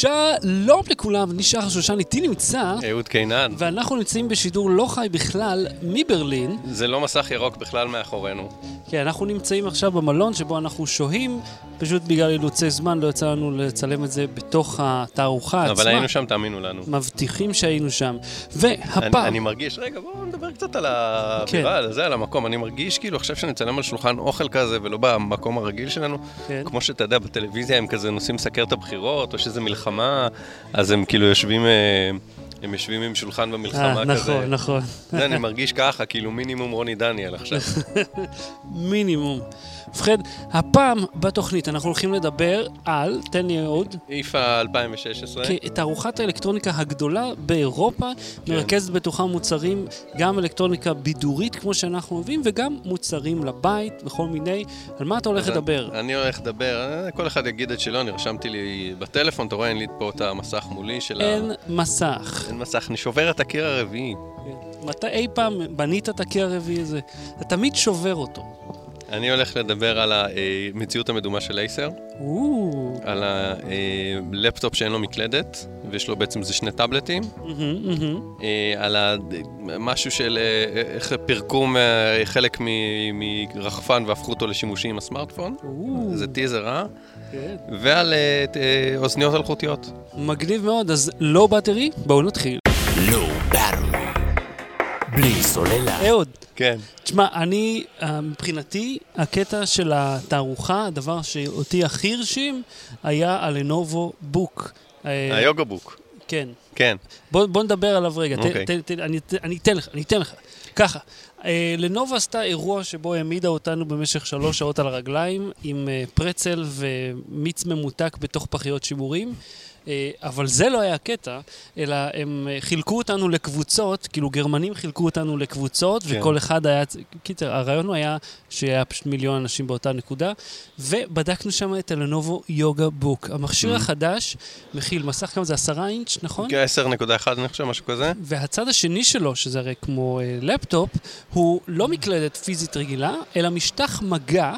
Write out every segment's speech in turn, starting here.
שלום לכולם, אני שחר שושן, איתי נמצא, אהוד קינן. ואנחנו נמצאים בשידור לא חי בכלל מברלין. זה לא מסך ירוק בכלל מאחורינו. כן, אנחנו נמצאים עכשיו במלון שבו אנחנו שוהים, פשוט בגלל אילוצי זמן לא יצא לנו לצלם את זה בתוך התערוכה עצמה. אבל היינו שם, תאמינו לנו. מבטיחים שהיינו שם. והפעם... אני, אני מרגיש, רגע, בואו נדבר קצת על האווירה, כן. על זה, על המקום. אני מרגיש כאילו עכשיו שנצלם על שולחן אוכל כזה, ולא במקום הרגיל שלנו. כן. כמו שאתה יודע, בטלוויזיה הם כזה נוסעים לסקר את הבחירות, או שזה מלחמה, אז הם כאילו יושבים... אה, הם יושבים עם שולחן במלחמה אה, כזה. נכון, נכון. אני מרגיש ככה, כאילו מינימום רוני דניאל עכשיו. מינימום. ובכן, הפעם בתוכנית אנחנו הולכים לדבר על, תן לי עוד, איפה 2016. תערוכת האלקטרוניקה הגדולה באירופה, כן. מרכזת בתוכה מוצרים, גם אלקטרוניקה בידורית כמו שאנחנו אוהבים, וגם מוצרים לבית וכל מיני. על מה אתה הולך לדבר? אני הולך לדבר, אה, כל אחד יגיד את שלו, אני רשמתי לי בטלפון, אתה רואה, אין לי פה את המסך מולי של ה... אין מסך. אין מסך, אני שובר את הקיר הרביעי. מתי אי פעם בנית את הקיר הרביעי הזה? אתה תמיד שובר אותו. אני הולך לדבר על המציאות המדומה של אייסר, על הלפטופ שאין לו מקלדת, ויש לו בעצם זה שני טאבלטים. אה, על משהו של אה, איך פירקו מה- חלק מ- מרחפן והפכו אותו לשימושי עם הסמארטפון, זה טיזר רע, כן. ועל אה, אה, אוזניות אלחוטיות. מגניב מאוד, אז לא באטרי, בואו נתחיל. לואו באטרי. בלי סוללה. אהוד, כן. תשמע, אני, אה, מבחינתי, הקטע של התערוכה, הדבר שאותי הכי הרשים, היה הלנובו בוק. אה, היוגה בוק. כן. כן. בוא, בוא נדבר עליו רגע, ת, אוקיי. ת, ת, אני, ת, אני אתן לך, אני אתן לך. ככה, אה, לנובה עשתה אירוע שבו העמידה אותנו במשך שלוש שעות על הרגליים עם אה, פרצל ומיץ ממותק בתוך פחיות שימורים. אה, אבל זה לא היה הקטע, אלא הם אה, חילקו אותנו לקבוצות, כאילו גרמנים חילקו אותנו לקבוצות, כן. וכל אחד היה... קיצר, הרעיון היה שהיה פשוט מיליון אנשים באותה נקודה, ובדקנו שם את הלנובו יוגה בוק. המכשיר Mhm. החדש מכיל מסך, כמה זה? עשרה אינץ', נכון? 10.1 אני חושב, משהו כזה. והצד השני שלו, שזה הרי כמו אה, לפטופ, הוא לא מקלדת פיזית רגילה, אלא משטח מגע,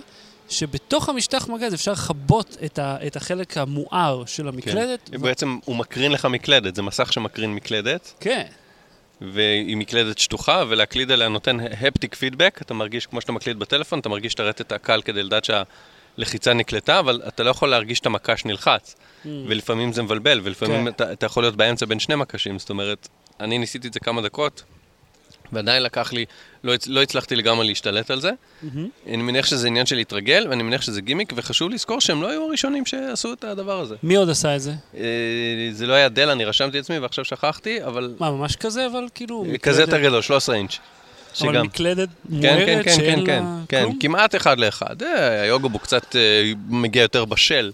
שבתוך המשטח מגע הזה אפשר לכבות את, ה, את החלק המואר של המקלדת. כן. בעצם הוא מקרין לך מקלדת, זה מסך שמקרין מקלדת, כן, והיא מקלדת שטוחה, ולהקליד עליה נותן הפטיק פידבק, אתה מרגיש כמו שאתה מקליד בטלפון, אתה מרגיש את הרטט הקל כדי לדעת שהלחיצה נקלטה, אבל אתה לא יכול להרגיש את המקש נלחץ, ולפעמים זה מבלבל, ולפעמים כן. אתה, אתה יכול להיות באמצע בין שני מקשים, זאת אומרת, אני ניסיתי את זה כמה דקות, ועדיין לקח לי, לא, הצ- לא הצלחתי לגמרי להשתלט על זה. אני מניח שזה עניין של להתרגל, ואני מניח שזה גימיק, וחשוב לזכור שהם לא היו הראשונים שעשו את הדבר הזה. מי עוד עשה את זה? אה, זה לא היה דל, אני רשמתי עצמי ועכשיו שכחתי, אבל מה, ממש כזה, אבל כאילו... כזה מקלדת- יותר גדול, 13 אינץ'. אבל שגם. מקלדת כן, כן, מוארת כן, שאין כן, כן, לה כן, כלום? כמעט אחד לאחד. אה, היוגה בו קצת אה, מגיע יותר בשל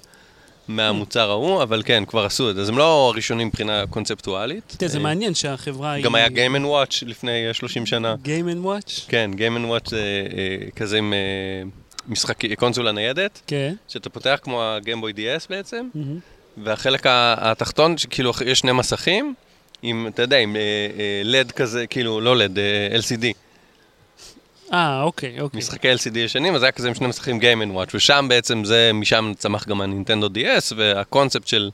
מהמוצר ההוא, אבל כן, כבר עשו את זה. אז הם לא הראשונים מבחינה קונספטואלית. תראה, זה אה, מעניין שהחברה היא... גם היה Game Watch לפני אה, 30 שנה. Game Watch? כן, Game Watch זה אה, כזה עם אה, משחקי, קונסולה ניידת, כן. שאתה פותח כמו ה-Game Boy DS בעצם. והחלק התחתון, שכאילו יש שני מסכים, עם, אתה יודע, עם אה, אה, לד כזה, כאילו, לא לד, אה, LCD. אה, אוקיי, אוקיי. משחקי LCD ישנים, אז היה כזה עם שני משחקים Game Watch, ושם בעצם זה, משם צמח גם הנינטנדו DS, והקונספט של,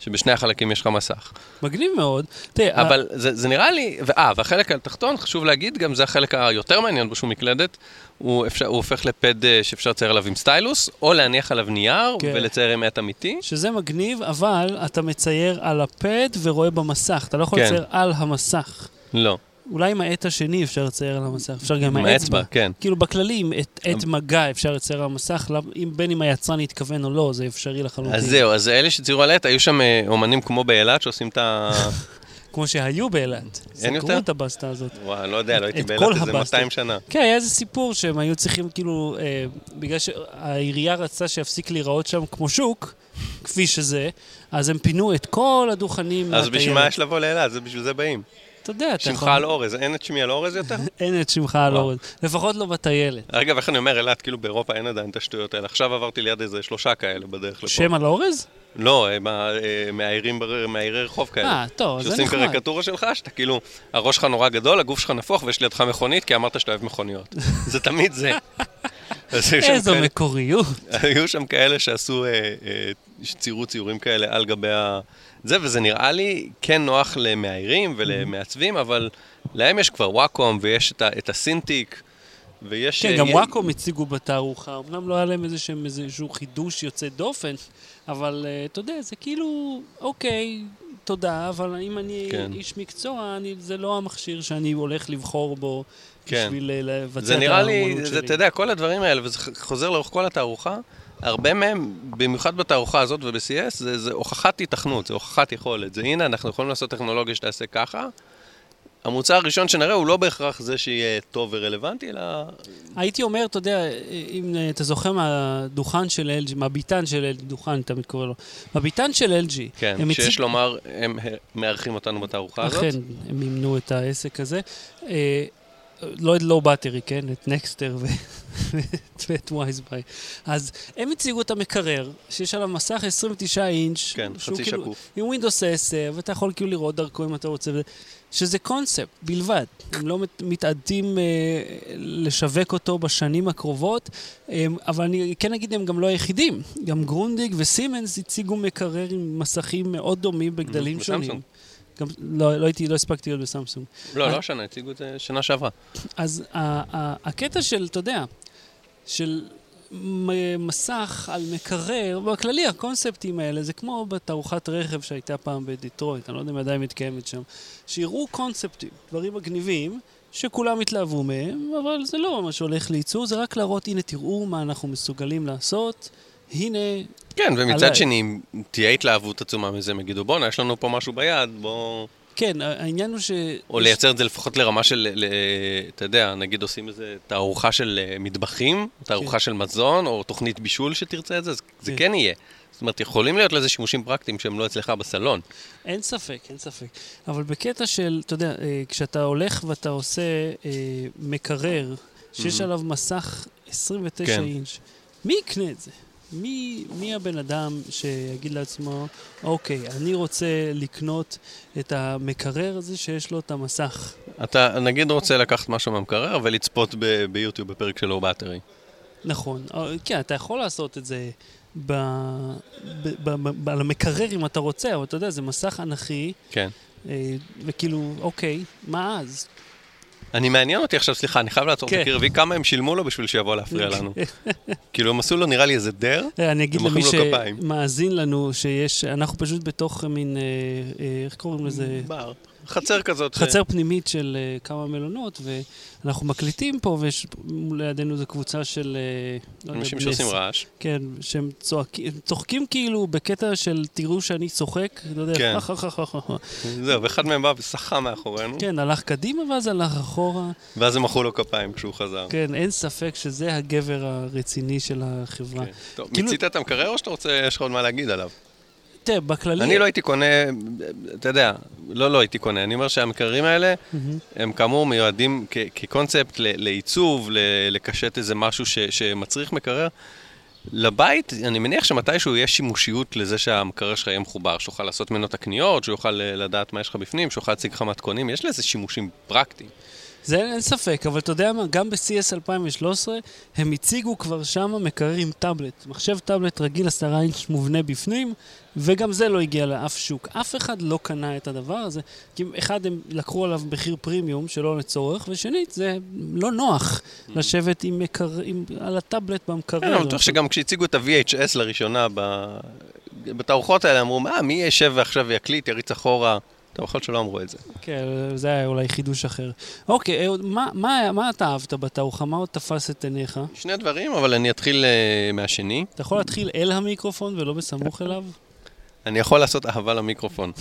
שבשני החלקים יש לך מסך. מגניב מאוד. תראה, אבל זה, זה נראה לי, אה, והחלק התחתון, חשוב להגיד, גם זה החלק היותר מעניין בו שהוא מקלדת, הוא, אפשר, הוא הופך לפד אה, שאפשר לצייר עליו עם סטיילוס, או להניח עליו נייר כן. ולצייר עם עט אמיתי. שזה מגניב, אבל אתה מצייר על הפד ורואה במסך. אתה לא יכול כן. לצייר על המסך. לא, אולי עם העט השני אפשר לצייר על המסך, אפשר גם עם האצבע. כן. כאילו בכללי, עם עט- מגע אפשר לצייר על המסך, לא- אם- בין אם היצרן התכוון או לא, זה אפשרי לחלוטין. אז זהו, אז אלה שציירו על עט, היו שם אה, אומנים כמו באילת שעושים את ה... כמו שהיו באילת. אין סגרו יותר? את הבסטה הזאת. וואי, אני לא יודע, לא הייתי באילת איזה הבסטות. 200 שנה. כן, היה איזה סיפור שהם היו צריכים, כאילו, אה, בגלל שהעירייה רצתה שיפסיק להיראות שם כמו שוק, כפי שזה, אז הם פינו את כל הדוכנים אז בשביל מה. יש לבוא לאילת? זה בשביל זה באים. אתה יודע, אתה שמך יכול... על אורז, אין את שמי על אורז יותר? אין את שמך על. אורז. לפחות לא בטיילת. אגב, איך אני אומר אילת, כאילו באירופה אין עדיין את השטויות האלה. עכשיו עברתי ליד איזה שלושה כאלה בדרך לפה. שם על אורז? לא, הם אה, בר- מהעירי רחוב כאלה. אה, טוב, זה שעושים נחמד. קריקטורה שלך, שאתה כאילו, הראש שלך נורא גדול, הגוף שלך נפוח ויש לידך מכונית, כי אמרת שאתה אוהב מכוניות. זה תמיד זה. איזו מקוריות. היו שם כאלה שעשו, אה, אה, ציירו ציורים כאלה על גבי ה... זה, וזה נראה לי כן נוח למאיירים ולמעצבים, אבל להם יש כבר וואקום ויש את, ה, את הסינטיק, ויש... כן, אה, גם י- וואקום הציגו בתערוכה, אמנם לא היה להם איזה שהם איזשהו חידוש יוצא דופן, אבל אה, אתה יודע, זה כאילו, אוקיי, תודה, אבל אם אני כן. איש מקצוע, אני, זה לא המכשיר שאני הולך לבחור בו כן. בשביל אה, לבצע זה את נראה לי, האמנות זה, שלי. אתה יודע, כל הדברים האלה, וזה חוזר לאורך כל התערוכה, הרבה מהם, במיוחד בתערוכה הזאת וב-CS, זה, זה הוכחת התכנות, זה הוכחת יכולת. זה הנה, אנחנו יכולים לעשות טכנולוגיה שתעשה ככה. המוצר הראשון שנראה הוא לא בהכרח זה שיהיה טוב ורלוונטי, אלא... הייתי אומר, אתה יודע, אם אה, אתה זוכר מהדוכן של LG, מהביתן של LG, דוכן תמיד קורא לו, מהביתן של LG, כן, שיש הציג- לומר, הם מארחים אותנו בתערוכה הזאת. אכן, הם מימנו את העסק הזה. לא את Low Battery, כן? את Nexter ואת WiseBuy. אז הם הציגו את המקרר, שיש עליו מסך 29 אינץ'. כן, חצי כאילו- שקוף. עם Windows 10, ואתה יכול כאילו לראות דרכו אם אתה רוצה, שזה קונספט בלבד. הם לא מת- מתעתדים אה, לשווק אותו בשנים הקרובות, אה, אבל אני כן אגיד, הם גם לא היחידים. גם גרונדיג וסימנס הציגו מקרר עם מסכים מאוד דומים בגדלים וסמסונג. גם, לא, לא הייתי, לא הספקתי להיות בסמסונג. לא, אה. לא השנה, הציגו את זה שנה שעברה. אז ה- ה- הקטע של, אתה יודע, של מ- מסך על מקרר, בכללי הקונספטים האלה, זה כמו בתערוכת רכב שהייתה פעם בדיטרויט, אני לא יודע אם עדיין מתקיימת שם, שיראו קונספטים, דברים מגניבים, שכולם התלהבו מהם, אבל זה לא מה שהולך לייצור, זה רק להראות, הנה תראו מה אנחנו מסוגלים לעשות, הנה, כן, ומצד עליי. שני, אם תהיה התלהבות עצומה מזה, הם יגידו, בואנה, יש לנו פה משהו ביד, בוא... כן, העניין הוא ש... או לייצר את זה לפחות לרמה של, ל- אתה יודע, נגיד עושים איזה תערוכה של אה, מטבחים, תערוכה של מזון, או תוכנית בישול שתרצה את זה, זה כן. כן יהיה. זאת אומרת, יכולים להיות לזה שימושים פרקטיים שהם לא אצלך בסלון. אין ספק, אין ספק. אבל בקטע של, אתה יודע, אה, כשאתה הולך ואתה עושה אה, מקרר, שיש Mhm. עליו מסך 29 כן. אינץ', מי יקנה את זה? מי, מי הבן אדם שיגיד לעצמו, אוקיי, אני רוצה לקנות את המקרר הזה שיש לו את המסך. אתה נגיד רוצה לקחת משהו מהמקרר ולצפות ב- ביוטיוב בפרק של לואו באטרי. נכון, אה, כן, אתה יכול לעשות את זה ב, ב, ב, ב, על המקרר אם אתה רוצה, אבל אתה יודע, זה מסך אנכי, כן. אה, וכאילו, אוקיי, מה אז? אני מעניין אותי עכשיו, סליחה, אני חייב לעצור את כן. הקרבי, כמה הם שילמו לו בשביל שיבוא להפריע לנו. כאילו, הם עשו לו נראה לי איזה דר, אה, אני אגיד למי. שמאזין לנו שיש, אנחנו פשוט בתוך מין, אה, אה, איך קוראים לזה? בר. חצר כזאת. ש- חצר פנימית של אה, כמה מלונות, ואנחנו מקליטים פה, ויש לידינו זו קבוצה של... יודע, אנשים שעושים עש- רעש. כן, שהם צועקים, צוחקים כאילו בקטע של תראו שאני צוחק, אתה יודע, כן. זהו, ואחד מהם בא ושחה מאחורינו, כן, הלך קדימה ואז הלך אחורה. ואז הם מחאו לו כפיים כשהוא חזר. כן, אין ספק שזה הגבר הרציני של החברה. כן. טוב, כאילו- מיצית את המקרר או שאתה רוצה, יש לך עוד מה להגיד עליו? תראה, בכללי... אני לא הייתי קונה, אתה יודע, לא לא הייתי קונה, אני אומר שהמקררים האלה. הם כאמור מיועדים כ- כקונספט לעיצוב, ל- לקשט איזה משהו ש- שמצריך מקרר. לבית, אני מניח שמתישהו יש שימושיות לזה שהמקרר שלך יהיה מחובר, שתוכל לעשות ממנו את הקניות, שהוא יוכל אה, לדעת מה יש לך בפנים, שהוא יוכל להציג לך מתכונים, יש לזה שימושים פרקטיים. זה אין ספק, אבל אתה יודע מה, גם ב-CS 2013 הם הציגו כבר שם מקרר עם טאבלט. מחשב טאבלט רגיל 10 אינץ' מובנה בפנים, וגם זה לא הגיע לאף שוק. אף אחד לא קנה את הדבר הזה, כי אחד, הם לקחו עליו מחיר פרימיום שלא לצורך, ושנית, זה לא נוח לשבת עם מקר... עם... על הטאבלט במקרר. אני בטוח שגם כשהציגו את ה-VHS לראשונה, ב- בתערוכות האלה אמרו, מה, מי ישב ועכשיו ויקליט, יריץ אחורה? טוב, יכול שלא אמרו את זה. כן, זה היה אולי חידוש אחר. אוקיי, אהוד, מה, מה, מה אתה אהבת בתערוכה? מה עוד תפס את עיניך? שני דברים, אבל אני אתחיל אה, מהשני. אתה יכול להתחיל אל המיקרופון ולא בסמוך אליו? אני יכול לעשות אהבה למיקרופון.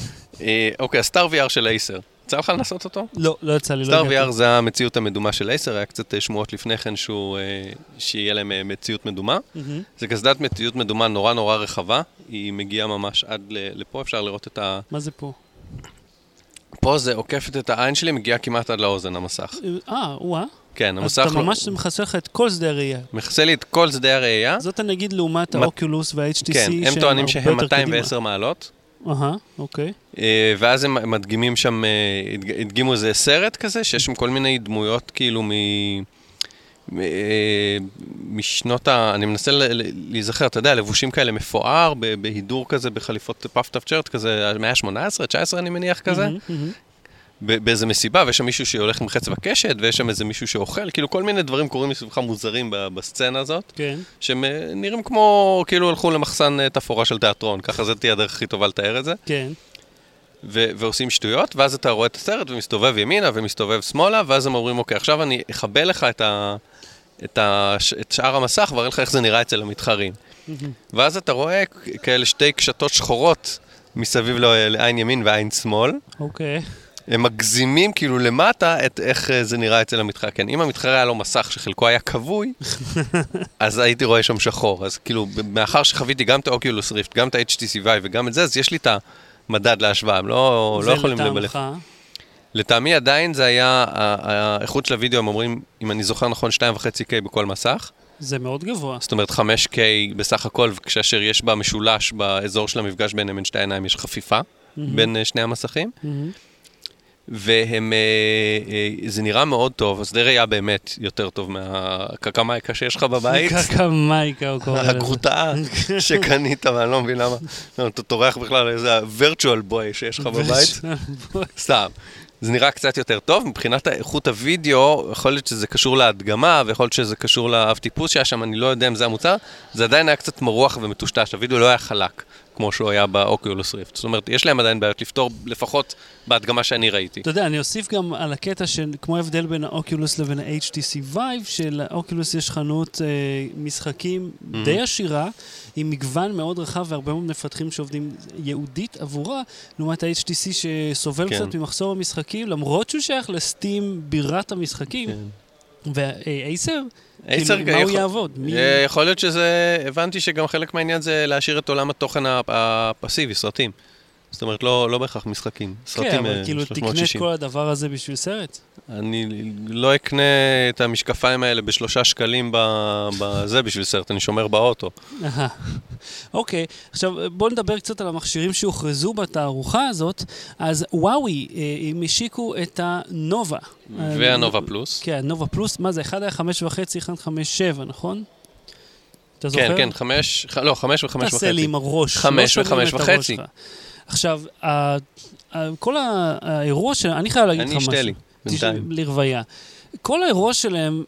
אה, אוקיי, הסטאר VR של אייסר. יצא לך לנסות אותו? לא, לא יצא לי, לא סטאר הגעתי. VR זה המציאות המדומה של אייסר, היה קצת אה, שמועות לפני כן שהוא, אה, שיהיה להם אה, מציאות מדומה. מהמם. זה קסדת מציאות מדומה נורא נורא רחבה, היא מגיעה ממש עד לפה, אפשר לראות את ה... מה זה פה? פה זה עוקפת את העין שלי, מגיעה כמעט עד לאוזן המסך. אה, וואה. כן, אז המסך אתה לא- ממש מכסה לך את כל שדה הראייה. מכסה לי את כל שדה הראייה. זאת נגיד לעומת האוקולוס וה-HTC, כן, הם טוענים שהם יותר 210 מעלות. אהה, אוקיי. אה, ואז הם מדגימים שם, אה, הדג- הדגימו איזה סרט כזה, שיש שם כל מיני דמויות כאילו מ... משנות ה... אני מנסה להיזכר, אתה יודע, לבושים כאלה מפואר, בהידור כזה, בחליפות פאפ טאפצ'רט כזה, המאה ה-18, 19 אני מניח כזה. באיזה מסיבה, ויש שם מישהו שהולך עם חץ וקשת, ויש שם איזה מישהו שאוכל, כאילו כל מיני דברים קורים מסביבך מוזרים בסצנה הזאת, כן. שהם אה, נראים כמו, כאילו הלכו למחסן אה, תפאורה של תיאטרון, ככה זה תהיה הדרך הכי טובה לתאר את זה, כן. ו- ועושים שטויות, ואז אתה רואה את הסרט ומסתובב ימינה ומסתובב שמאלה, ואז הם אומרים, אוקיי, עכשיו אני אכבה לך את, ה- את, ה- את שאר המסך ואראה לך איך זה נראה אצל המתחרים. ואז אתה רואה כאלה שתי קשתות שחורות מסביב ל- לעין ימין ועין שמאל. אוקיי. הם מגזימים כאילו למטה את איך אה, זה נראה אצל המתחרה. כן, אם המתחרה היה לו מסך שחלקו היה כבוי, אז הייתי רואה שם שחור. אז כאילו, מאחר שחוויתי גם את האוקיולוס ריפט, גם את ה-HTC Vive וגם את זה, אז יש לי את המדד להשוואה, הם לא, לא יכולים למלך. ולטעמך? לטעמי עדיין זה היה, האיכות של הוידאו, הם אומרים, אם אני זוכר נכון, 2.5K בכל מסך. זה מאוד גבוה. זאת אומרת 5K בסך הכל, וכאשר יש במשולש, באזור של המפגש ביניהם בין שתי העיניים, יש חפיפה בין אה, שני המסכים. מהמם. והם, אה, אה, זה נראה מאוד טוב, הסדר ראייה באמת יותר טוב מהקקמייקה שיש לך בבית. קקמייקה הוא קורא לזה. הגרוטאה שקנית, ואני לא מבין למה. לא, אתה טורח בכלל איזה Virtual Boy שיש לך בבית. סתם. זה נראה קצת יותר טוב, מבחינת איכות הוידאו, יכול להיות שזה קשור להדגמה, ויכול להיות שזה קשור לאב טיפוס שהיה שם, אני לא יודע אם זה המוצר, זה עדיין היה קצת מרוח ומטושטש, הוידאו לא היה חלק, כמו שהוא היה ב Oculus Rift. זאת אומרת, יש להם עדיין בעיות לפתור, לפחות בהדגמה שאני ראיתי. אתה יודע, אני אוסיף גם על הקטע של, כמו ההבדל בין ה Oculus לבין ה-HTC Vive, של Oculus יש חנות אה, משחקים די עשירה, עם מגוון מאוד רחב והרבה מאוד מפתחים שעובדים ייעודית עבורה, לעומת ה-HTC שסובל כן. קצת ממחסור במשחקים, למרות שהוא שייך לסטים בירת המשחקים. ואייסר? אייסר כאילו, מה הוא יכול- יעבוד? מי- אה, יכול להיות שזה, הבנתי שגם חלק מהעניין זה להשאיר את עולם התוכן הפ- הפסיבי, סרטים. זאת אומרת, לא, לא בהכרח משחקים. סרטים כן, אה, אבל כאילו תקנה את 360. כל הדבר הזה בשביל סרט. אני לא אקנה את המשקפיים האלה בשלושה שקלים בזה בשביל סרט, אני שומר באוטו. אוקיי, עכשיו בואו נדבר קצת על המכשירים שהוכרזו בתערוכה הזאת. אז וואוי, אה, הם השיקו את הנובה. והנובה פלוס. כן, הנובה פלוס, מה זה? אחד היה חמש וחצי, אחד חמש שבע, נכון? אתה זוכר? כן, כן, חמש, לא, חמש וחמש תעשה לי וחצי. עם הראש. חמש לא שומעים וחמש וחצי. עכשיו, כל האירוע של... אני חייב להגיד לך אני משהו. אשתה לי, בינתיים. לרוויה. כל האירוע שלהם,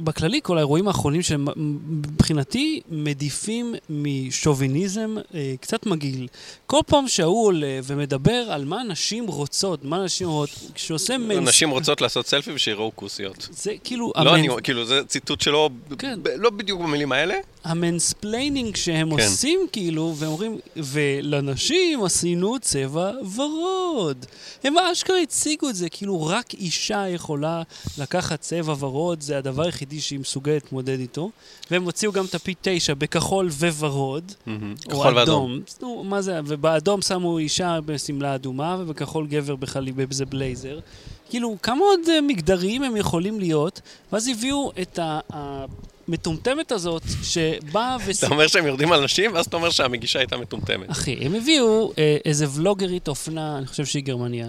בכללי, כל האירועים האחרונים שלהם, מבחינתי, מדיפים משוביניזם אה, קצת מגעיל. כל פעם שההוא עולה ומדבר על מה נשים רוצות, מה נשים רוצות, כשעושה מיינסט... נשים רוצות לעשות סלפי ושיראו כוסיות. זה כאילו... לא המיינסט- אני, כאילו, זה ציטוט שלו, כן. ב- לא בדיוק במילים האלה. ה mansplaining שהם כן. עושים, כאילו, והם אומרים, ולנשים עשינו צבע ורוד. הם אשכרה הציגו את זה, כאילו רק אישה יכולה לקחת צבע ורוד, זה הדבר היחידי שהיא מסוגלת להתמודד איתו. והם הוציאו גם את ה P9 בכחול וורוד. או כחול ואדום. אדום. נו, מה זה, ובאדום שמו אישה בשמלה אדומה, ובכחול גבר בחלי, באיזה בלייזר. כאילו, כמה עוד אה, מגדריים הם יכולים להיות, ואז הביאו את ה- המטומטמת הזאת, שבאה וס... אתה אומר שהם יורדים על נשים, ואז אתה אומר שהמגישה הייתה מטומטמת. אחי, הם הביאו אה, איזה ולוגרית אופנה, אני חושב שהיא גרמניה,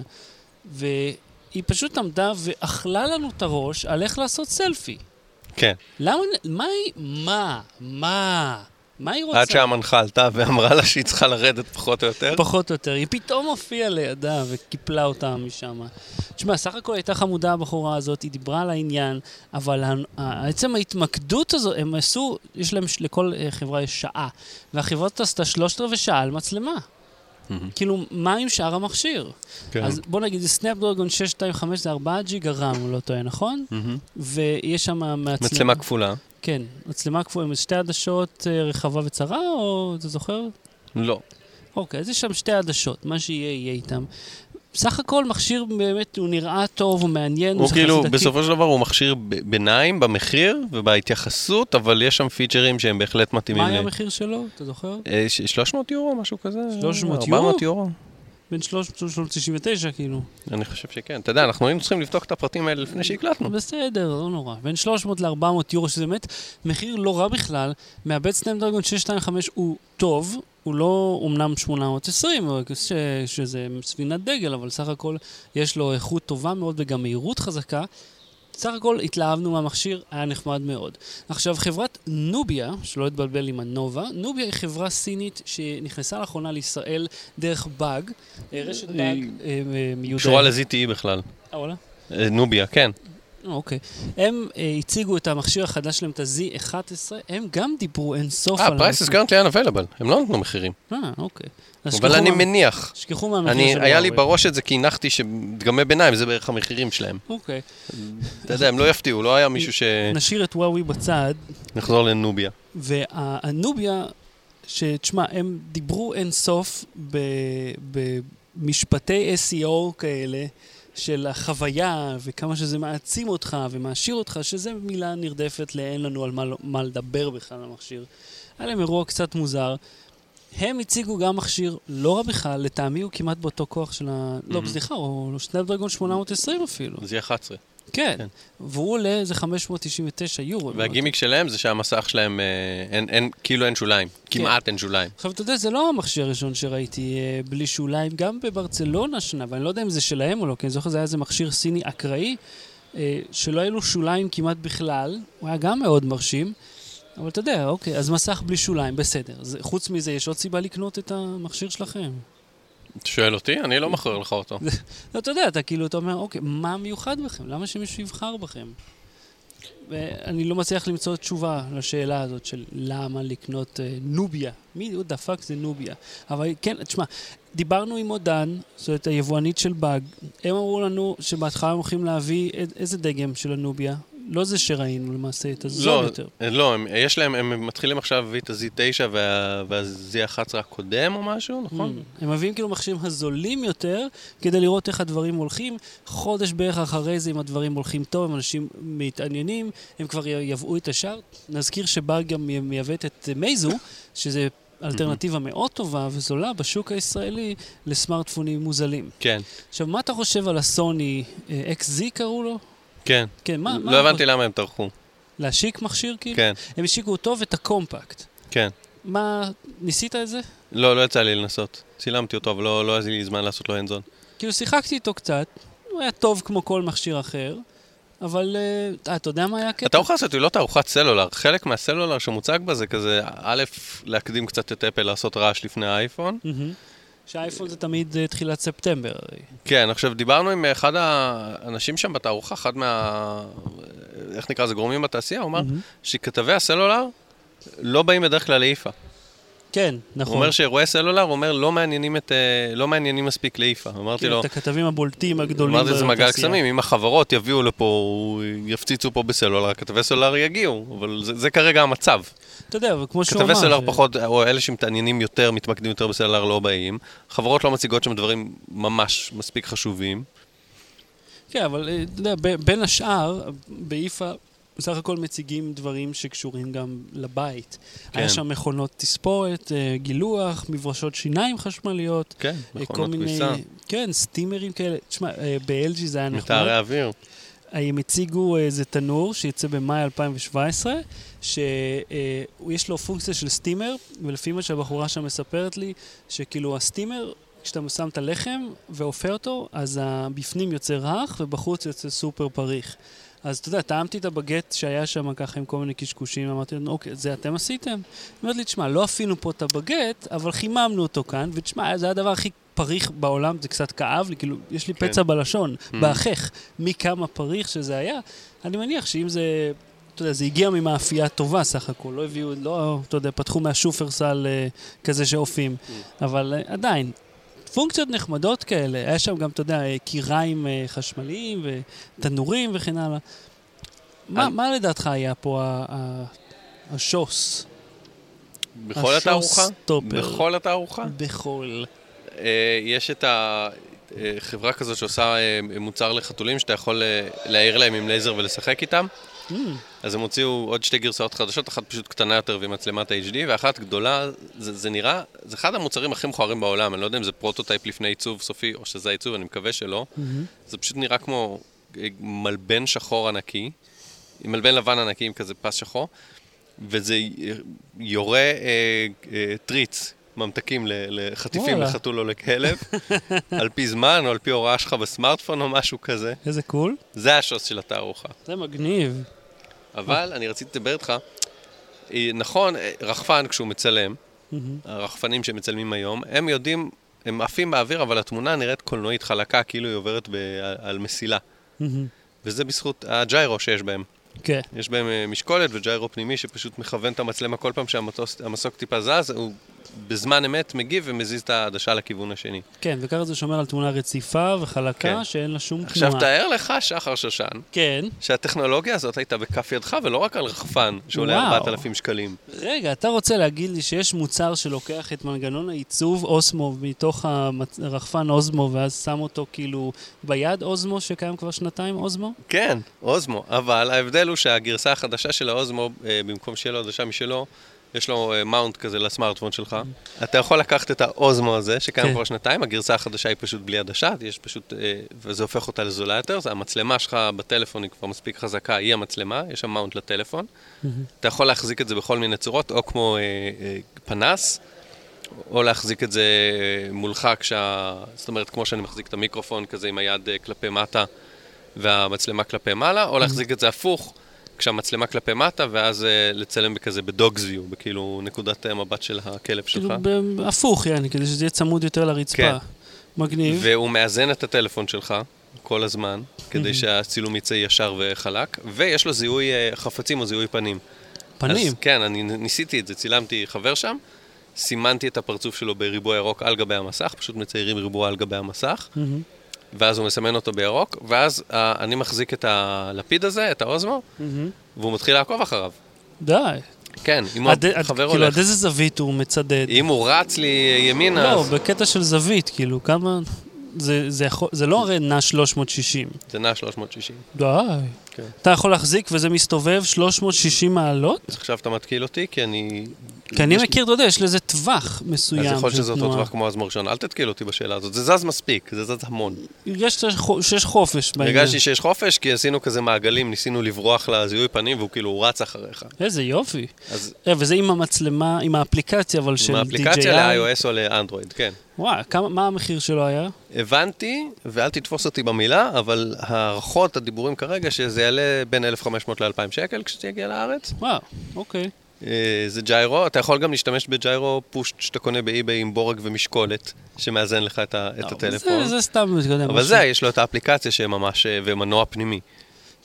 והיא פשוט עמדה ואכלה לנו את הראש על איך לעשות סלפי. כן. למה, מה מה, מה, מה היא רוצה? עד שהמנחה עלתה ואמרה לה שהיא צריכה לרדת פחות או יותר. פחות או יותר. היא פתאום הופיעה לידה וקיפלה אותה משם. תשמע, סך הכל הייתה חמודה הבחורה הזאת, היא דיברה על העניין, אבל עצם ההתמקדות הזו, הם עשו, יש להם, לכל אה, חברה יש שעה, והחברה הזאת עשתה שלושת רבעי שעה על מצלמה. כאילו, מה עם שאר המכשיר? כן. אז בוא נגיד, זה סנאפדרגון 625, זה 4 ג'יגה רם, הוא לא טועה, נכון? מהמם. ויש שם מצלמה... מצלמה כפולה. כן, מצלמה כפולה עם שתי עדשות אה, רחבה וצרה, או אתה זוכר? לא. אוקיי, אז יש שם שתי עדשות, מה שיהיה, יהיה איתם. בסך הכל מכשיר באמת, הוא נראה טוב, הוא מעניין, הוא כאילו, חסידתי. בסופו של דבר הוא מכשיר ב- ביניים במחיר ובהתייחסות, אבל יש שם פיצ'רים שהם בהחלט מתאימים מה היה. המחיר שלו, אתה זוכר? אה, ש- 300 יורו, משהו כזה? 300 400 יורו? בין 399 כאילו. אני חושב שכן. אתה יודע, אנחנו היינו צריכים לבדוק את הפרטים האלה לפני שהקלטנו. בסדר, לא נורא. בין 300 ל-400 יורו, שזה באמת מחיר לא רע בכלל. מעבד סנאפדרגון 625 הוא טוב, הוא לא אומנם 820, אבל ש- שזה ספינת דגל, אבל סך הכל יש לו איכות טובה מאוד וגם מהירות חזקה. סך הכל התלהבנו מהמכשיר, היה נחמד מאוד. עכשיו, חברת נוביה, שלא להתבלבל עם הנובה, נוביה היא חברה סינית שנכנסה לאחרונה לישראל דרך באג, אה, רשת באג היא אה, מיודעת. קשורה ל-ZTE בכלל. אה, וואלה? אה, נוביה, כן. אה, אוקיי. הם אה, הציגו את המכשיר החדש שלהם, את ה-Z11, הם גם דיברו אין סוף אה, על... price is currently unavailable. הם לא נתנו מחירים. אה, אוקיי. אבל אני מה- מניח. שכחו מהמחיר אני, של היה לי. בראש את זה כי הנחתי שדגמי ביניים זה בערך המחירים שלהם. אוקיי. אתה יודע, הם לא יפתיעו, לא היה מישהו ש... נשאיר את וואוי בצד, נחזור לנוביה. והנוביה, שתשמע, הם דיברו אין סוף במשפטי SEO כאלה, של החוויה, וכמה שזה מעצים אותך ומעשיר אותך, שזה מילה נרדפת לאין לנו על מה, מה לדבר בכלל על המכשיר. היה להם אירוע קצת מוזר. הם הציגו גם מכשיר לא רע בכלל, לטעמי הוא כמעט באותו כוח של ה... לא, Mhm. סליחה, הוא סנאפדרגון 820 אפילו. זה יהיה 11. כן. כן. והוא עולה איזה 599 יורו. והגימיק שלהם זה שהמסך שלהם, אה, אין, אין, כאילו אין שוליים. כמעט אין שוליים. עכשיו, אתה יודע, זה לא המכשיר הראשון שראיתי אה, בלי שוליים, גם בברצלונה השנה, ואני לא יודע אם זה שלהם או לא, כי אני זוכר שזה היה איזה מכשיר סיני אקראי, אה, שלא היו לו שוליים כמעט בכלל, הוא היה גם מאוד מרשים, אבל אתה יודע, אוקיי, אז מסך בלי שוליים, בסדר. זה, חוץ מזה, יש עוד סיבה לקנות את המכשיר שלכם. שואל אותי? אני לא מוכר לך אותו. לא, אתה יודע, אתה כאילו, אתה אומר, אוקיי, מה מיוחד בכם? למה שמישהו יבחר בכם? ואני לא מצליח למצוא תשובה לשאלה הזאת של למה לקנות אה, Nubia. מי the fuck זה Nubia? אבל כן, תשמע, דיברנו עם עודן, זאת היבואנית של באג, הם אמרו לנו שבהתחלה הם הולכים להביא איזה דגם של הנוביה? לא זה שראינו למעשה, את הזול לא, יותר. אה, לא, הם, יש להם, הם מתחילים עכשיו את ה-Z9 וה- וה-Z11 הקודם או משהו, נכון? Mm. הם מביאים כאילו מכשירים הזולים יותר, כדי לראות איך הדברים הולכים. חודש בערך אחרי זה, אם הדברים הולכים טוב, אם אנשים מתעניינים, הם כבר י- יבאו את השאר. נזכיר שבאג גם מייבאת את מייזו, שזה אלטרנטיבה מאוד טובה וזולה בשוק הישראלי לסמארטפונים מוזלים. כן, עכשיו, מה אתה חושב על הסוני אה, XZ קראו לו? כן. כן, מה? מה לא הבנתי למה הם טרחו. להשיק מכשיר כאילו? כן, הם השיקו אותו ואת הקומפקט. כן. מה, ניסית את זה? לא, לא יצא לי לנסות. צילמתי אותו, אבל לא לא היה לי זמן לעשות לו הנדזון. כאילו שיחקתי איתו קצת, הוא היה טוב כמו כל מכשיר אחר, אבל אה, אתה יודע מה היה הקטע? התערוכה הזאת היא לא תערוכת סלולר. חלק מהסלולר שמוצג בה זה כזה, א', להקדים קצת את אפל לעשות רעש לפני האייפון. מהמם. שהאייפון זה תמיד אה, תחילת ספטמבר. כן, עכשיו דיברנו עם אחד האנשים שם בתערוכה, אחד מה... איך נקרא לזה? גורמים בתעשייה, הוא אמר. שכתבי הסלולר לא באים בדרך כלל לאיפה. כן, הוא נכון. אומר שאירועי סלולר, הוא אומר, לא מעניינים, את, אה, לא מעניינים מספיק לאיפה. אמרתי כן, לו, את הכתבים הבולטים הגדולים אמרתי זה מעגל. קסמים, אם החברות יביאו לפה, יפציצו פה בסלולר, הכתבי סלולר יגיעו, אבל זה, זה כרגע המצב. אתה יודע, אבל כמו שהוא אמר... כתבי סלולר ש- פחות, או אלה שמתעניינים יותר, מתמקדים יותר בסלולר, לא באים. חברות לא מציגות שם דברים ממש מספיק חשובים. כן, אבל אה, אתה יודע, בין השאר, באיפה בסך הכל מציגים דברים שקשורים גם לבית. כן. היה שם מכונות תספורת, אה, גילוח, מברשות שיניים חשמליות. כן, אה, מכונות כביסה, כן, סטימרים כאלה. תשמע, אה, ב-LG זה היה נחמד. מטהרי אוויר. הם הציגו איזה תנור שיצא במאי 2017, שיש לו פונקציה של סטימר, ולפי מה שהבחורה שם מספרת לי, שכאילו הסטימר, כשאתה שם את הלחם ואופה אותו, אז הבפנים יוצא רך ובחוץ יוצא סופר פריך. אז אתה יודע, טעמתי את הבגט שהיה שם ככה עם כל מיני קשקושים, אמרתי לנו, אוקיי, זה אתם עשיתם? היא אומרת לי, תשמע, לא אפינו פה את הבגט, אבל חיממנו אותו כאן, ותשמע, זה הדבר הכי פריך בעולם, זה קצת כאב לי, כאילו, יש לי כן. פצע בלשון, Mm. באחך, מכמה פריך שזה היה. אני מניח שאם זה, אתה יודע, זה הגיע ממאפייה טובה סך הכל, לא הביאו, לא, אתה יודע, פתחו מהשופרסל אה, כזה שאופים, אבל אה, עדיין. פונקציות נחמדות כאלה, היה שם גם, אתה יודע, אה, קיריים אה, חשמליים ותנורים וכן הלאה. מה, מה לדעתך היה פה השוס? בכל התערוכה? בכל התערוכה? בכל. אה, יש את החברה כזאת שעושה אה, מוצר לחתולים, שאתה יכול אה, להאיר להם עם לייזר ולשחק איתם. אמ, אז הם הוציאו עוד שתי גרסאות חדשות, אחת פשוט קטנה יותר ועם מצלמת HD, ואחת גדולה, זה, זה נראה, זה אחד המוצרים הכי מכוערים בעולם, אני לא יודע אם זה prototype לפני עיצוב סופי, או שזה העיצוב, אני מקווה שלא. מהמם. זה פשוט נראה כמו אה, מלבן שחור ענקי, מלבן לבן ענקי עם כזה פס שחור, וזה יורה אה, אה, טריץ, ממתקים לחטיפים. לחתול או לכלב, על פי זמן או על פי הוראה שלך בסמארטפון או משהו כזה. איזה קול. זה השוס של התערוכה. זה מגניב. אבל אני רציתי לדבר איתך, אה, נכון, אה, רחפן כשהוא מצלם, הרחפנים שמצלמים היום, הם יודעים, הם עפים באוויר, אבל התמונה נראית קולנועית חלקה, כאילו היא עוברת ב- על מסילה. וזה בזכות הג'יירו שיש בהם. כן. יש בהם אה, משקולת וג'יירו פנימי שפשוט מכוון את המצלמה כל פעם שהמסוק טיפה זז, הוא בזמן אמת מגיב ומזיז את העדשה לכיוון השני. כן, וככה זה שומר על תמונה רציפה וחלקה, כן. שאין לה שום עכשיו תנועה. תאר לך, שחר שושן, כן. שהטכנולוגיה הזאת הייתה בכף ידך ולא רק על רחפן שעולה וואו. 4,000 שקלים. רגע, אתה רוצה להגיד לי שיש מוצר שלוקח את מנגנון העיצוב אוסמו מתוך הרחפן אוזמו, ואז שם אותו כאילו ביד אוזמו, שקיים כבר שנתיים אוזמו? כן, אוזמו, אבל ההבדל הוא שהגרסה החדשה של האוזמו, אה, במקום שיהיה לו עדשה משלו, יש לו אה, מאונט כזה לסמארטפון שלך. אתה יכול לקחת את האוזמו הזה, שקיים כן. כבר שנתיים, הגרסה החדשה היא פשוט בלי עדשה, יש פשוט, אה, וזה הופך אותה לזולה יותר, זה המצלמה שלך בטלפון היא כבר מספיק חזקה, היא המצלמה, יש שם מאונט לטלפון. אתה יכול להחזיק את זה בכל מיני צורות, או כמו אה, אה, פנס, או להחזיק את זה אה, מולך כשה... זאת אומרת, כמו שאני מחזיק את המיקרופון כזה עם היד אה, כלפי מטה והמצלמה כלפי מעלה, או להחזיק את זה הפוך, כשהמצלמה כלפי מטה, ואז אה, לצלם בכזה בדוגס ויו, בכאילו נקודת המבט של הכלב שלך. כאילו הפוך, יעני, כדי שזה יהיה צמוד יותר לרצפה. כן. מגניב. והוא מאזן את הטלפון שלך כל הזמן, כדי שהצילום יצא ישר וחלק, ויש לו זיהוי אה, חפצים או זיהוי פנים. פנים. אז כן, אני ניסיתי את זה, צילמתי חבר שם, סימנתי את הפרצוף שלו בריבוע ירוק על גבי המסך, פשוט מציירים ריבוע על גבי המסך, מהמם. ואז הוא מסמן אותו בירוק, ואז אה, אני מחזיק את הלפיד הזה, את האוזמו, מהמם. והוא מתחיל לעקוב אחריו. די. כן, אם עד- עד- החבר כאילו, הולך. עד איזה זווית הוא מצדד? אם הוא רץ לי ימינה, לא, אז בקטע של זווית, כאילו, כמה... זה, זה, יכול, זה לא הרי נע 360. זה נע 360. די. כן. אתה יכול להחזיק וזה מסתובב 360 מעלות? עכשיו אתה מתקיל אותי, כי אני... כי אני יש- מכיר, אתה יודע, יש לזה טווח מסוים אז יכול של שזה אותו. טווח כמו הזמור ראשון. אל תתקיל אותי בשאלה הזאת, זה זז מספיק, זה זז המון. שחו- שיש חופש בעניין. הרגשתי שיש חופש, כי עשינו כזה מעגלים, ניסינו לברוח לזיהוי פנים, והוא כאילו רץ אחריך. איזה יופי. אה, וזה עם המצלמה, עם האפליקציה, אבל של עם DJI. האפליקציה ל-iOS או לאנדרואיד, כן. וואי, כמה, מה המחיר שלו היה? הבנתי, ואל תתפוס אותי במילה, אבל הערכות, הדיבורים כרגע, שזה יעלה בין 1,500 ל-2,000 שקל כשזה יגיע לארץ. וואו, אוקיי. אה, זה ג'יירו, אתה יכול גם להשתמש בג'יירו פוש שאתה קונה באי-ביי עם בורג ומשקולת, שמאזן לך את ה- את לא, הטלפון. זה, זה סתם, אתה יודע, אבל. זה, יש לו את האפליקציה שממש, אה, ומנוע פנימי.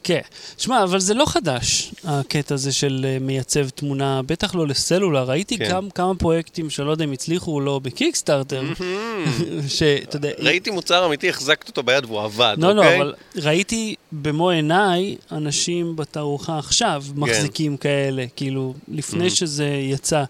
כן. שמע, אבל זה לא חדש, הקטע הזה של אה, מייצב תמונה, בטח לא לסלולר. ראיתי כן. כמה, כמה פרויקטים שלא יודע אם הצליחו או לא בקיקסטארטר, שאתה יודע... ראיתי מוצר אמיתי, החזקת אותו ביד והוא עבד, לא, לא, אוקיי? אבל ראיתי במו עיניי אנשים בתערוכה עכשיו כן. מחזיקים כאלה, כאילו, לפני שזה יצא.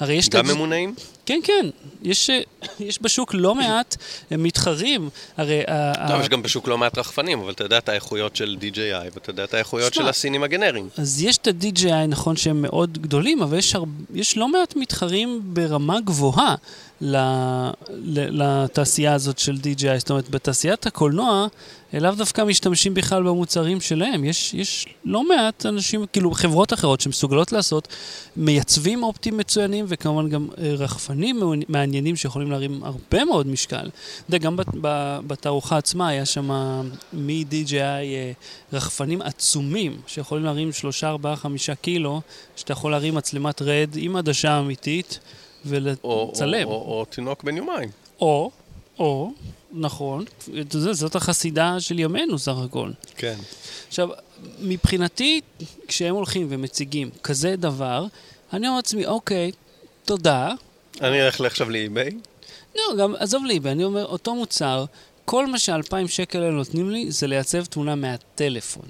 הרי יש... גם הג'- ממונעים? כן, כן. יש, אה, יש בשוק לא מעט אה, מתחרים. הרי... טוב, ה- יש גם בשוק לא מעט רחפנים, אבל אתה יודע את האיכויות של DJI, ואתה יודע את האיכויות של הסינים הגנריים. אז יש את ה-DJI, נכון שהם מאוד גדולים, אבל יש, הר... יש לא מעט מתחרים ברמה גבוהה. לתעשייה הזאת של DJI. זאת אומרת, בתעשיית הקולנוע, לאו דווקא משתמשים בכלל במוצרים שלהם. יש, יש לא מעט אנשים, כאילו חברות אחרות שמסוגלות לעשות, מייצבים אופטים מצוינים, וכמובן גם אה, רחפנים מעניינים שיכולים להרים הרבה מאוד משקל. אתה יודע, גם בתערוכה עצמה היה שם מ-DJI אה, רחפנים עצומים, שיכולים להרים 3, 4, 5 קילו, שאתה יכול להרים מצלמת רד עם עדשה אמיתית ולצלם. או- או או תינוק בן יומיים. או, או, נכון, זה, זאת החסידה של ימינו סך הכל. כן. עכשיו, מבחינתי, כשהם הולכים ומציגים כזה דבר, אני אומר לעצמי, אוקיי, תודה. אני אלך עכשיו לאי-ביי. לא, גם, עזוב לי, ואני אומר, אותו מוצר, כל מה שאלפיים שקל האלה נותנים לי זה לייצב תמונה מהטלפון.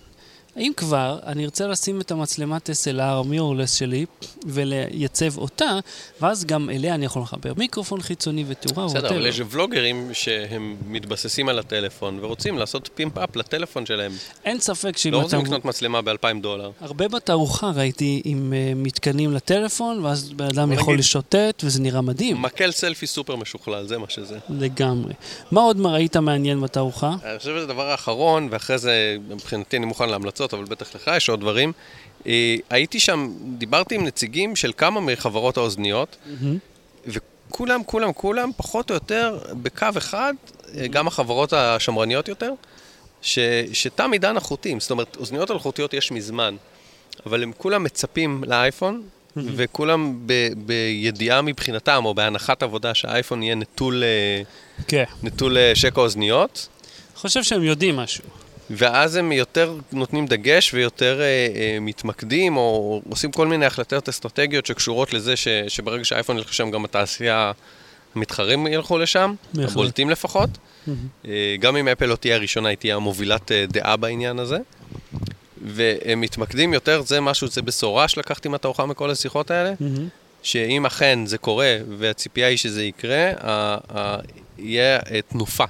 אם כבר, אני ארצה לשים את המצלמת SLR mirrorless שלי ולייצב אותה, ואז גם אליה אני יכול לחבר מיקרופון חיצוני ותאורה בסדר, אבל. יש vlogger ים שהם מתבססים על הטלפון ורוצים לעשות pimp up לטלפון שלהם. אין ספק שאם לא רוצים אתה... לקנות מצלמה ב-2,000 דולר. הרבה בתערוכה ראיתי עם uh, מתקנים לטלפון, ואז בן אדם יכול לשוטט, וזה נראה מדהים. מקל סלפי סופר משוכלל, זה מה שזה. לגמרי. מה עוד ראית מעניין בתערוכה? אני חושב שזה הדבר האחרון, ואחרי זה, מבחינתי אני מוכן להמלצות, אבל בטח לך יש עוד דברים. אה, הייתי שם, דיברתי עם נציגים של כמה מחברות האוזניות, כולם, כולם, כולם, פחות או יותר, בקו אחד, אה, גם החברות השמרניות יותר, ש, שתם עידן החוטים. זאת אומרת, אוזניות אלחוטיות יש מזמן, אבל הם כולם מצפים לאייפון, וכולם ב, בידיעה מבחינתם, או בהנחת עבודה שהאייפון יהיה נטול, אה, כן. נטול שקע אוזניות. חושב שהם יודעים משהו. ואז הם יותר נותנים דגש ויותר אה, אה, מתמקדים, או עושים כל מיני החלטות אסטרטגיות שקשורות לזה ש, שברגע שהאייפון ילך לשם, גם התעשייה, המתחרים ילכו לשם, בהחלט. הבולטים לפחות. אה, גם אם אפל לא תהיה הראשונה, היא תהיה המובילת אה, דעה בעניין הזה. והם מתמקדים יותר, זה משהו, זה בשורה שלקחתי מהתערוכה מכל השיחות האלה, שאם אכן זה קורה, והציפייה היא שזה יקרה, יהיה אה, תנופה.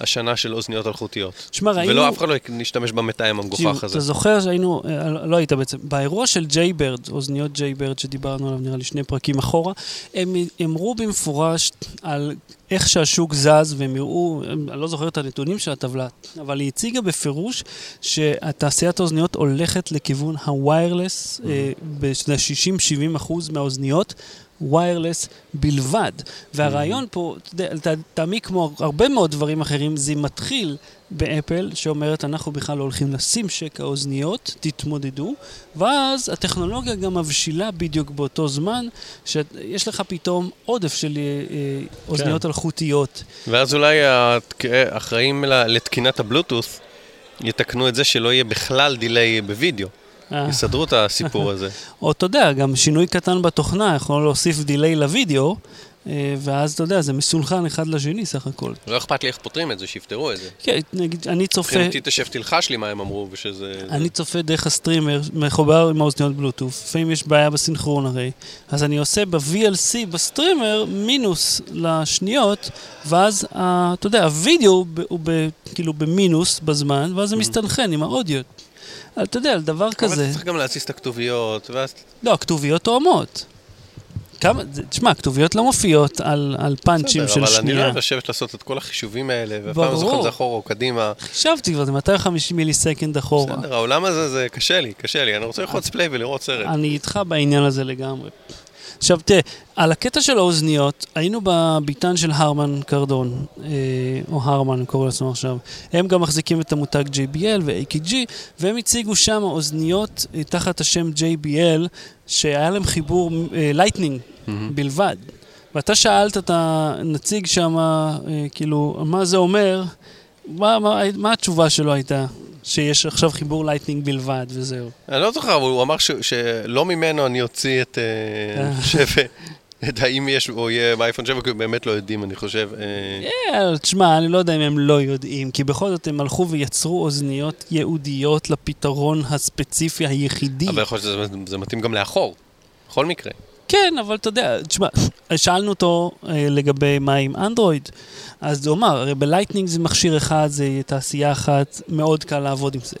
השנה של אוזניות אלחוטיות. תשמע, ראינו... ולא אף אחד לא נשתמש במתאם המגוחך הזה. אתה זוכר שהיינו, אה, לא היית בעצם, באירוע של ג'יי ברד, אוזניות ג'יי ברד שדיברנו עליו נראה לי שני פרקים אחורה, הם אמרו במפורש על איך שהשוק זז, והם הראו, אני לא זוכר את הנתונים של הטבלה, אבל היא הציגה בפירוש שהתעשיית האוזניות הולכת לכיוון הוויירלס, ב-60-70 אחוז מהאוזניות. ויירלס בלבד. והרעיון פה, תעמיק כמו הרבה מאוד דברים אחרים, זה מתחיל באפל, שאומרת, אנחנו בכלל לא הולכים לשים שקע אוזניות, תתמודדו, ואז הטכנולוגיה גם מבשילה בדיוק באותו זמן, שיש לך פתאום עודף של אה, אה, אוזניות אלחוטיות. ואז אולי האחראים ל- לתקינת הבלוטות' יתקנו את זה שלא יהיה בכלל delay בווידאו. אה, יסדרו את הסיפור הזה. או אתה יודע, גם שינוי קטן בתוכנה יכול להוסיף delay לוידאו, אה, ואז אתה יודע, זה מסונכן אחד לשני סך הכל. לא אכפת לי איך פותרים את זה, שיפתרו את זה. כן, נגיד, אני צופה... מבחינתי תשב תלחש לי מה הם אמרו, ושזה... אני צופה דרך ה streamer, מחובר עם האוזניות בלוטוף, לפעמים יש בעיה בסינכרון הרי, אז אני עושה ב-VLC ב streamer מינוס שליש שנייה, ואז, אתה יודע, הווידאו הוא כאילו במינוס בזמן, ואז זה מסתנכרן עם האודיו. אבל אתה יודע, על דבר אבל כזה, אתה צריך גם להזיז את הכתוביות, ואז... לא, הכתוביות תואמות. כמה, תשמע, הכתוביות לא מופיעות על, על פאנצ'ים בסדר, של אבל אני לא שנייה. אוהב לשבת לעשות את כל החישובים האלה, ואף פעם לא זוכר אם. זה אחורה או קדימה. חשבתי כבר, זה 250 מיליסקנד אחורה. בסדר, העולם הזה זה קשה לי, קשה לי. אני רוצה ללחוץ פליי ולראות סרט. אני איתך בעניין הזה לגמרי. עכשיו תראה, על הקטע של האוזניות, היינו בביתן של Harman Kardon, אה, או Harman, קוראים לעצמם עכשיו. הם גם מחזיקים את המותג JBL ו-AKG, והם הציגו שם אוזניות אה, תחת השם JBL, שהיה להם חיבור Lightning בלבד. ואתה שאלת את הנציג שם, אה, כאילו, מה זה אומר? מה, מה, מה התשובה שלו הייתה? שיש עכשיו חיבור Lightning בלבד וזהו. אני לא זוכר, אבל הוא אמר ש- שלא ממנו אני אוציא את אה, אה. 7, את האם יש או יהיה באייפון 7, כי הם באמת לא יודעים, אני חושב. אה, אה, תשמע, אני לא יודע אם הם לא יודעים, כי בכל זאת הם הלכו ויצרו אוזניות ייעודיות לפתרון הספציפי היחידי. אבל יכול להיות שזה זה מתאים גם לאחור, בכל מקרה. כן, אבל אתה יודע, תשמע, שאלנו אותו אה, לגבי מה עם אנדרואיד, אז הוא אמר, הרי ב Lightning זה מכשיר אחד, זה תעשייה אחת, מאוד קל לעבוד עם זה.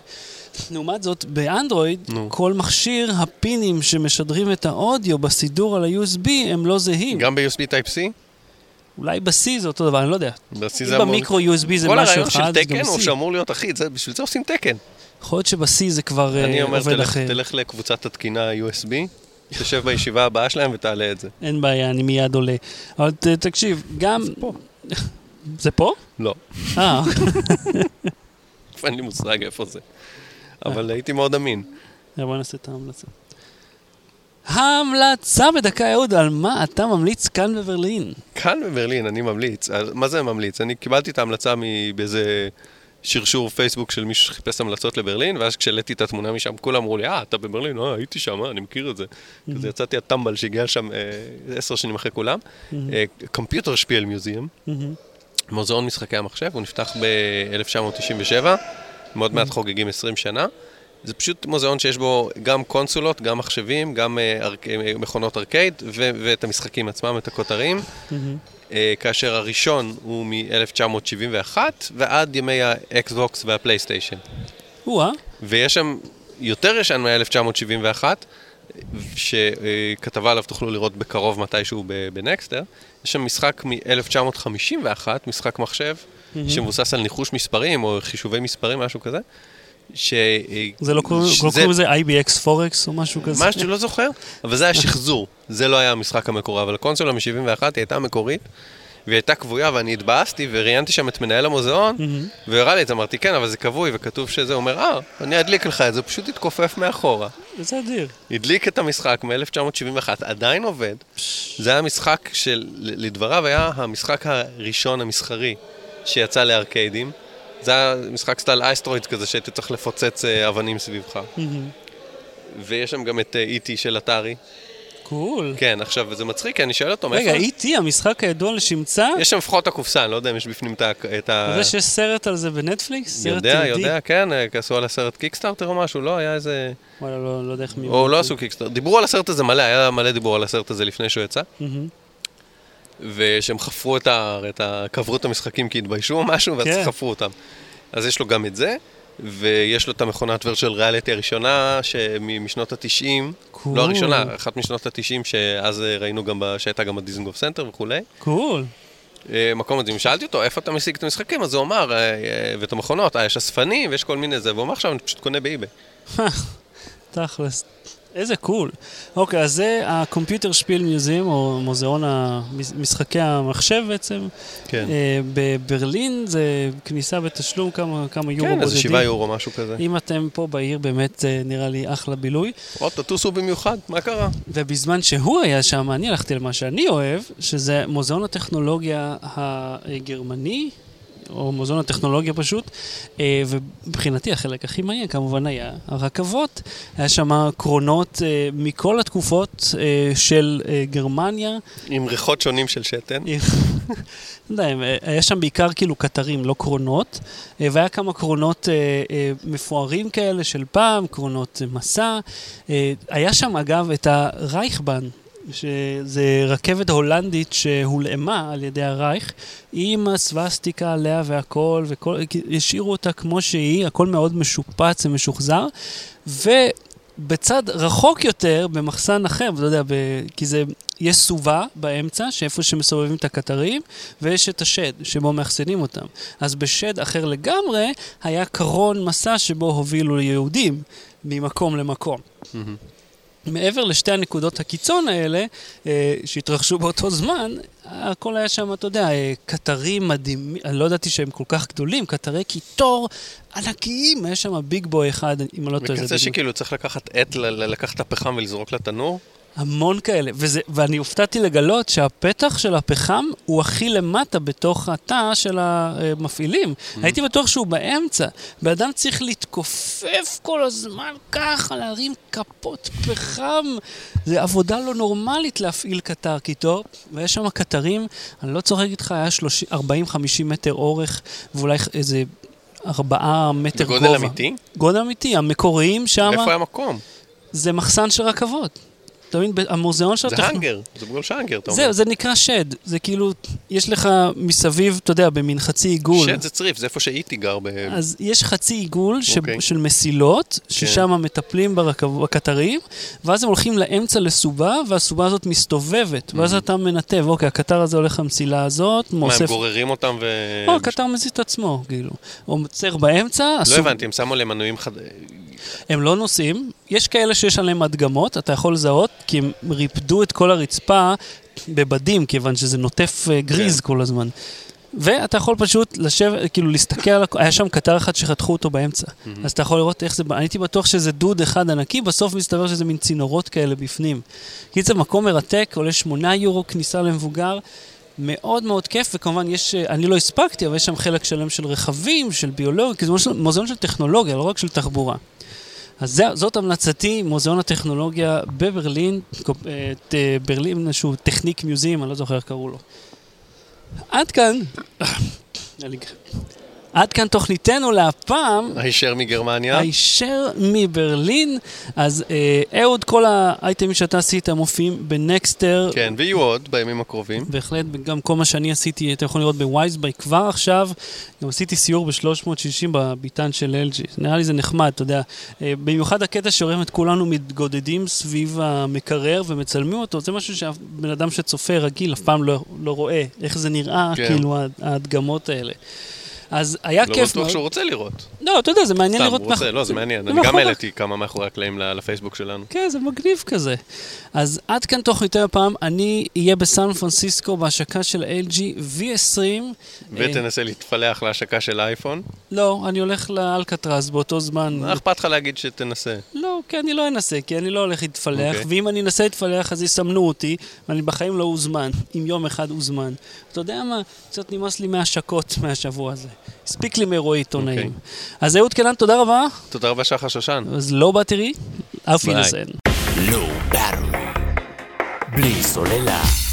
לעומת זאת, באנדרואיד, נו. כל מכשיר, הפינים שמשדרים את האודיו בסידור על ה-USB הם לא זהים. גם ב-USB Type-C? אולי ב-C זה אותו דבר, אני לא יודע. אם זה אמור... במיקרו USB זה כל משהו הרעיון של אחד, אז גם תקן הוא C. שאמור להיות אחיד, זה- בשביל זה עושים תקן. יכול להיות שב-C זה כבר אה, אני אומר, עובד תלך- אחר. תלך לקבוצת התקינה USB, תשב בישיבה הבאה שלהם ותעלה את זה. אין בעיה, אני מיד עולה. אבל ת, תקשיב, גם... זה פה. זה פה? לא, אה, אין לי מושג איפה זה. אבל הייתי מאוד אמין. אה, בוא נעשה את ההמלצה. ההמלצה בדקה, אהוד, על מה אתה ממליץ כאן בברלין? כאן בברלין אני ממליץ, מה זה ממליץ? אני קיבלתי את ההמלצה מ- באיזה שרשור פייסבוק של מישהו שחיפש המלצות לברלין, ואז כשהעליתי את התמונה משם, כולם אמרו לי, אה, אתה בברלין? אה, הייתי שם, אה, אני מכיר את זה. כזה יצאתי הטמבל שהגיע לשם אה, עשר שנים אחרי כולם. Computerspielemuseum, מוזיאון משחקי המחשב, הוא נפתח ב-1997, מאוד מעט חוגגים 20 שנה. זה פשוט מוזיאון שיש בו גם קונסולות, גם מחשבים, גם אה, ארק- מכונות ארקייד, ו- ואת המשחקים עצמם, את הכותרים. אה, כאשר הראשון הוא מ-1971 ועד ימי ה Xbox וה PlayStation. או-אה, ויש שם יותר ישן מ-1971, שכתבה עליו תוכלו לראות בקרוב מתישהו בנקסטר. יש שם משחק מ-1951, משחק מחשב, שמבוסס על ניחוש מספרים או חישובי מספרים, משהו כזה, ש... זה לא קוראים לא לזה IBX פורקס או משהו כזה? מה שלא זוכר, אבל זה היה שחזור. זה לא היה המשחק המקורי, אבל הקונסולה מ-71 היא הייתה מקורית, והיא הייתה כבויה, ואני התבאסתי וראיינתי שם את מנהל המוזיאון, והוא הראה לי את זה, אמרתי, כן, אבל זה כבוי וכתוב שזה, הוא אומר, אה, אני אדליק לך את זה, פשוט התכופף מאחורה. זה אדיר. הדליק את המשחק מ-1971, עדיין עובד. זה היה משחק של, לדבריו, היה המשחק הראשון המסחרי שיצא לארקיידים. זה היה משחק סטייל Asteroids כזה, שהייתי צריך לפוצץ אה, אבנים סביבך. ויש שם גם את E.T. של Atari. Cool. כן, עכשיו, זה מצחיק, כי אני שואל אותו, רגע, מאיפה... E.T. המשחק הידוע לשמצה? יש שם לפחות הקופסה, אני לא יודע אם יש בפנים את ה... את ה... אתה יודע שיש סרט על זה בנטפליקס? סרט יודע? יודע, כן, אה, עשו על הסרט Kickstarter או משהו, לא? היה איזה... וואלה, לא לא יודע איך מי... או לא עשו Kickstarter. דיברו על הסרט הזה מלא, היה מלא דיבור על הסרט הזה לפני שהוא יצא. ושהם חפרו את ה... את ה... קברו את המשחקים כי התביישו או משהו, ואז כן. חפרו אותם. אז יש לו גם את זה, ויש לו את המכונת virtual reality הראשונה, שמ- משנות התשעים, Cool. לא הראשונה, אחת משנות התשעים, שאז אה, ראינו גם, ב- שהייתה גם בדיזנגוף סנטר וכולי. Cool. אה, מקום מדהים. שאלתי אותו, איפה אתה משיג את המשחקים? אז הוא אמר, אה, ואת המכונות, אה, יש אספנים ויש כל מיני זה, והוא אמר עכשיו, אני פשוט קונה באיביי. תכלס. איזה קול. אוקיי, אז זה הקומפיוטר שפיל מיוזיאם, או מוזיאון משחקי המחשב בעצם. כן. אה, בברלין זה כניסה בתשלום כמה, כמה יורו כן, בודדים. איזה שבעה יורו, משהו כזה. אם אתם פה בעיר, באמת אה, נראה לי אחלה בילוי. עוד תטוסו במיוחד, מה קרה? ובזמן שהוא היה שם, אני הלכתי למה שאני אוהב, שזה מוזיאון הטכנולוגיה הגרמני, או מוזיאון הטכנולוגיה פשוט, אה, ומבחינתי החלק הכי מעניין כמובן היה הרכבות. היה שם קרונות אה, מכל התקופות אה, של גרמניה. עם ריחות שונים של שתן. לא היה שם בעיקר כאילו קטרים, לא קרונות, והיה כמה קרונות מפוארים כאלה של פעם, קרונות מסע. היה שם אגב את הרייכבן, שזה רכבת הולנדית שהולאמה על ידי הרייך, עם הסווסטיקה עליה והכל, וכל, השאירו אותה כמו שהיא, הכל מאוד משופץ ומשוחזר, ובצד רחוק יותר, במחסן אחר, אתה יודע, ב, כי זה, יש סובה באמצע, שאיפה שמסובבים את הקטרים, ויש את השד, שבו מאחסנים אותם. אז בשד אחר לגמרי, היה קרון מסע שבו הובילו יהודים ממקום למקום. מעבר לשתי הנקודות הקיצון האלה, אה, שהתרחשו באותו זמן, הכל היה שם, אתה יודע, אה, קטרים מדהימים, אני לא ידעתי שהם כל כך גדולים, קטרי קיטור ענקיים, היה שם ביג בוי אחד, אם אני לא טועה. בקצה. שכאילו צריך לקחת עט, לקחת את הפחם ולזרוק לתנור. המון כאלה, וזה, ואני הופתעתי לגלות שהפתח של הפחם הוא הכי למטה בתוך התא של המפעילים. Mm-hmm. הייתי בטוח שהוא באמצע. בן אדם צריך להתכופף כל הזמן ככה, להרים כפות פחם. זה עבודה לא נורמלית להפעיל קטר קיטור, ויש שם קטרים, אני לא צוחק איתך, היה 30 40-50 מטר אורך, ואולי איזה... ארבעה מטר גובה. בגודל אמיתי? גודל אמיתי, המקוריים שם, איפה היה מקום? זה מחסן של רכבות. אתה מבין? המוזיאון של זה הטכנולוגיה... האנגר, זה בגלל שהאנגר, אתה אומר. זהו, זה נקרא שד. זה כאילו, יש לך מסביב, אתה יודע, במין חצי עיגול. שד זה צריף, זה איפה שאיטי גר ב... אז יש חצי עיגול ש... אוקיי. של מסילות, ששם מטפלים ברכב... בקטרים, ואז הם הולכים לאמצע לסובה, והסובה הזאת מסתובבת, ואז אתה מנתב, אוקיי, הקטר הזה הולך למסילה הזאת, מה, הם מוסף... גוררים אותם ו... לא, הקטר מזיז את עצמו, כאילו. הוא עוצר באמצע, לא הסוב- הבנתי, הם שמו עליהם מנועים חד... הם לא נוסעים, יש כאלה שיש עליהם הדגמות, אתה יכול לזהות, כי הם ריפדו את כל הרצפה בבדים, כיוון שזה נוטף אה, גריז כן. כל הזמן. ואתה יכול פשוט לשבת, כאילו להסתכל על. היה שם קטר אחד שחתכו אותו באמצע. אז אתה יכול לראות איך זה... אני הייתי בטוח שזה דוד אחד ענקי, בסוף מסתבר שזה מין צינורות כאלה בפנים. קיצר, מקום מרתק, עולה 8 יורו כניסה למבוגר. מאוד מאוד כיף, וכמובן יש, אה, אני לא הספקתי, אבל יש שם חלק שלם של רכבים, של ביולוגיה, כי זה מוזיאון של טכנולוגיה, לא רק של תחבורה. אז זה, זאת המלצתי, מוזיאון הטכנולוגיה בברלין, אה, ת- ברלין, איזשהו טכניק מיוזים, אני לא זוכר איך קראו לו. עד כאן, עד כאן תוכניתנו להפעם. הישר מגרמניה. הישר מברלין. אז אה, אהוד, כל האייטמים שאתה עשית מופיעים ב Nexter. כן, ויהיו עוד בימים הקרובים. בהחלט, גם כל מה שאני עשיתי, אתה יכול לראות ב WiseBuy כבר עכשיו. גם עשיתי סיור ב-360 בביתן של LG. נראה לי זה נחמד, אתה יודע. אה, במיוחד הקטע שרואים את כולנו מתגודדים סביב המקרר ומצלמים אותו, זה משהו שהבן אדם שצופה רגיל אף פעם לא, לא רואה, איך זה נראה, כן. כאילו, ההד- ההדגמות האלה. אז היה לא כיף בטוח מאוד. שהוא רוצה לראות. לא, אתה יודע, זה מעניין סתם, לראות... הוא רוצה, לא, זה מעניין. זה אני גם מאחורי- העליתי כמה מאחורי הקלעים לפייסבוק שלנו. כן, זה מגניב כזה. אז עד כאן תוכנית הפעם, אני אהיה בסן פרנסיסקו בהשקה של LG V20. אה, ותנסה להתפלח להשקה של האייפון. לא, אני הולך לאלקטרז באותו זמן. מה אכפת לך להגיד שתנסה? לא, כי אני לא אנסה, כי אני לא הולך להתפלח, אוקיי. ואם אני אנסה להתפלח אז יסמנו אותי, ואני בחיים לא אוזמן, אם יום אחד אוזמן. אתה יודע מה? קצת נמאס לי מהשקות מהשבוע הזה. הספיק לי מאירועי עיתונאים. אוקיי. אז אהוד קנן, תודה רבה. תודה רבה שחר שושן. אז לא באטרי, אף. Low Battery. בלי סוללה.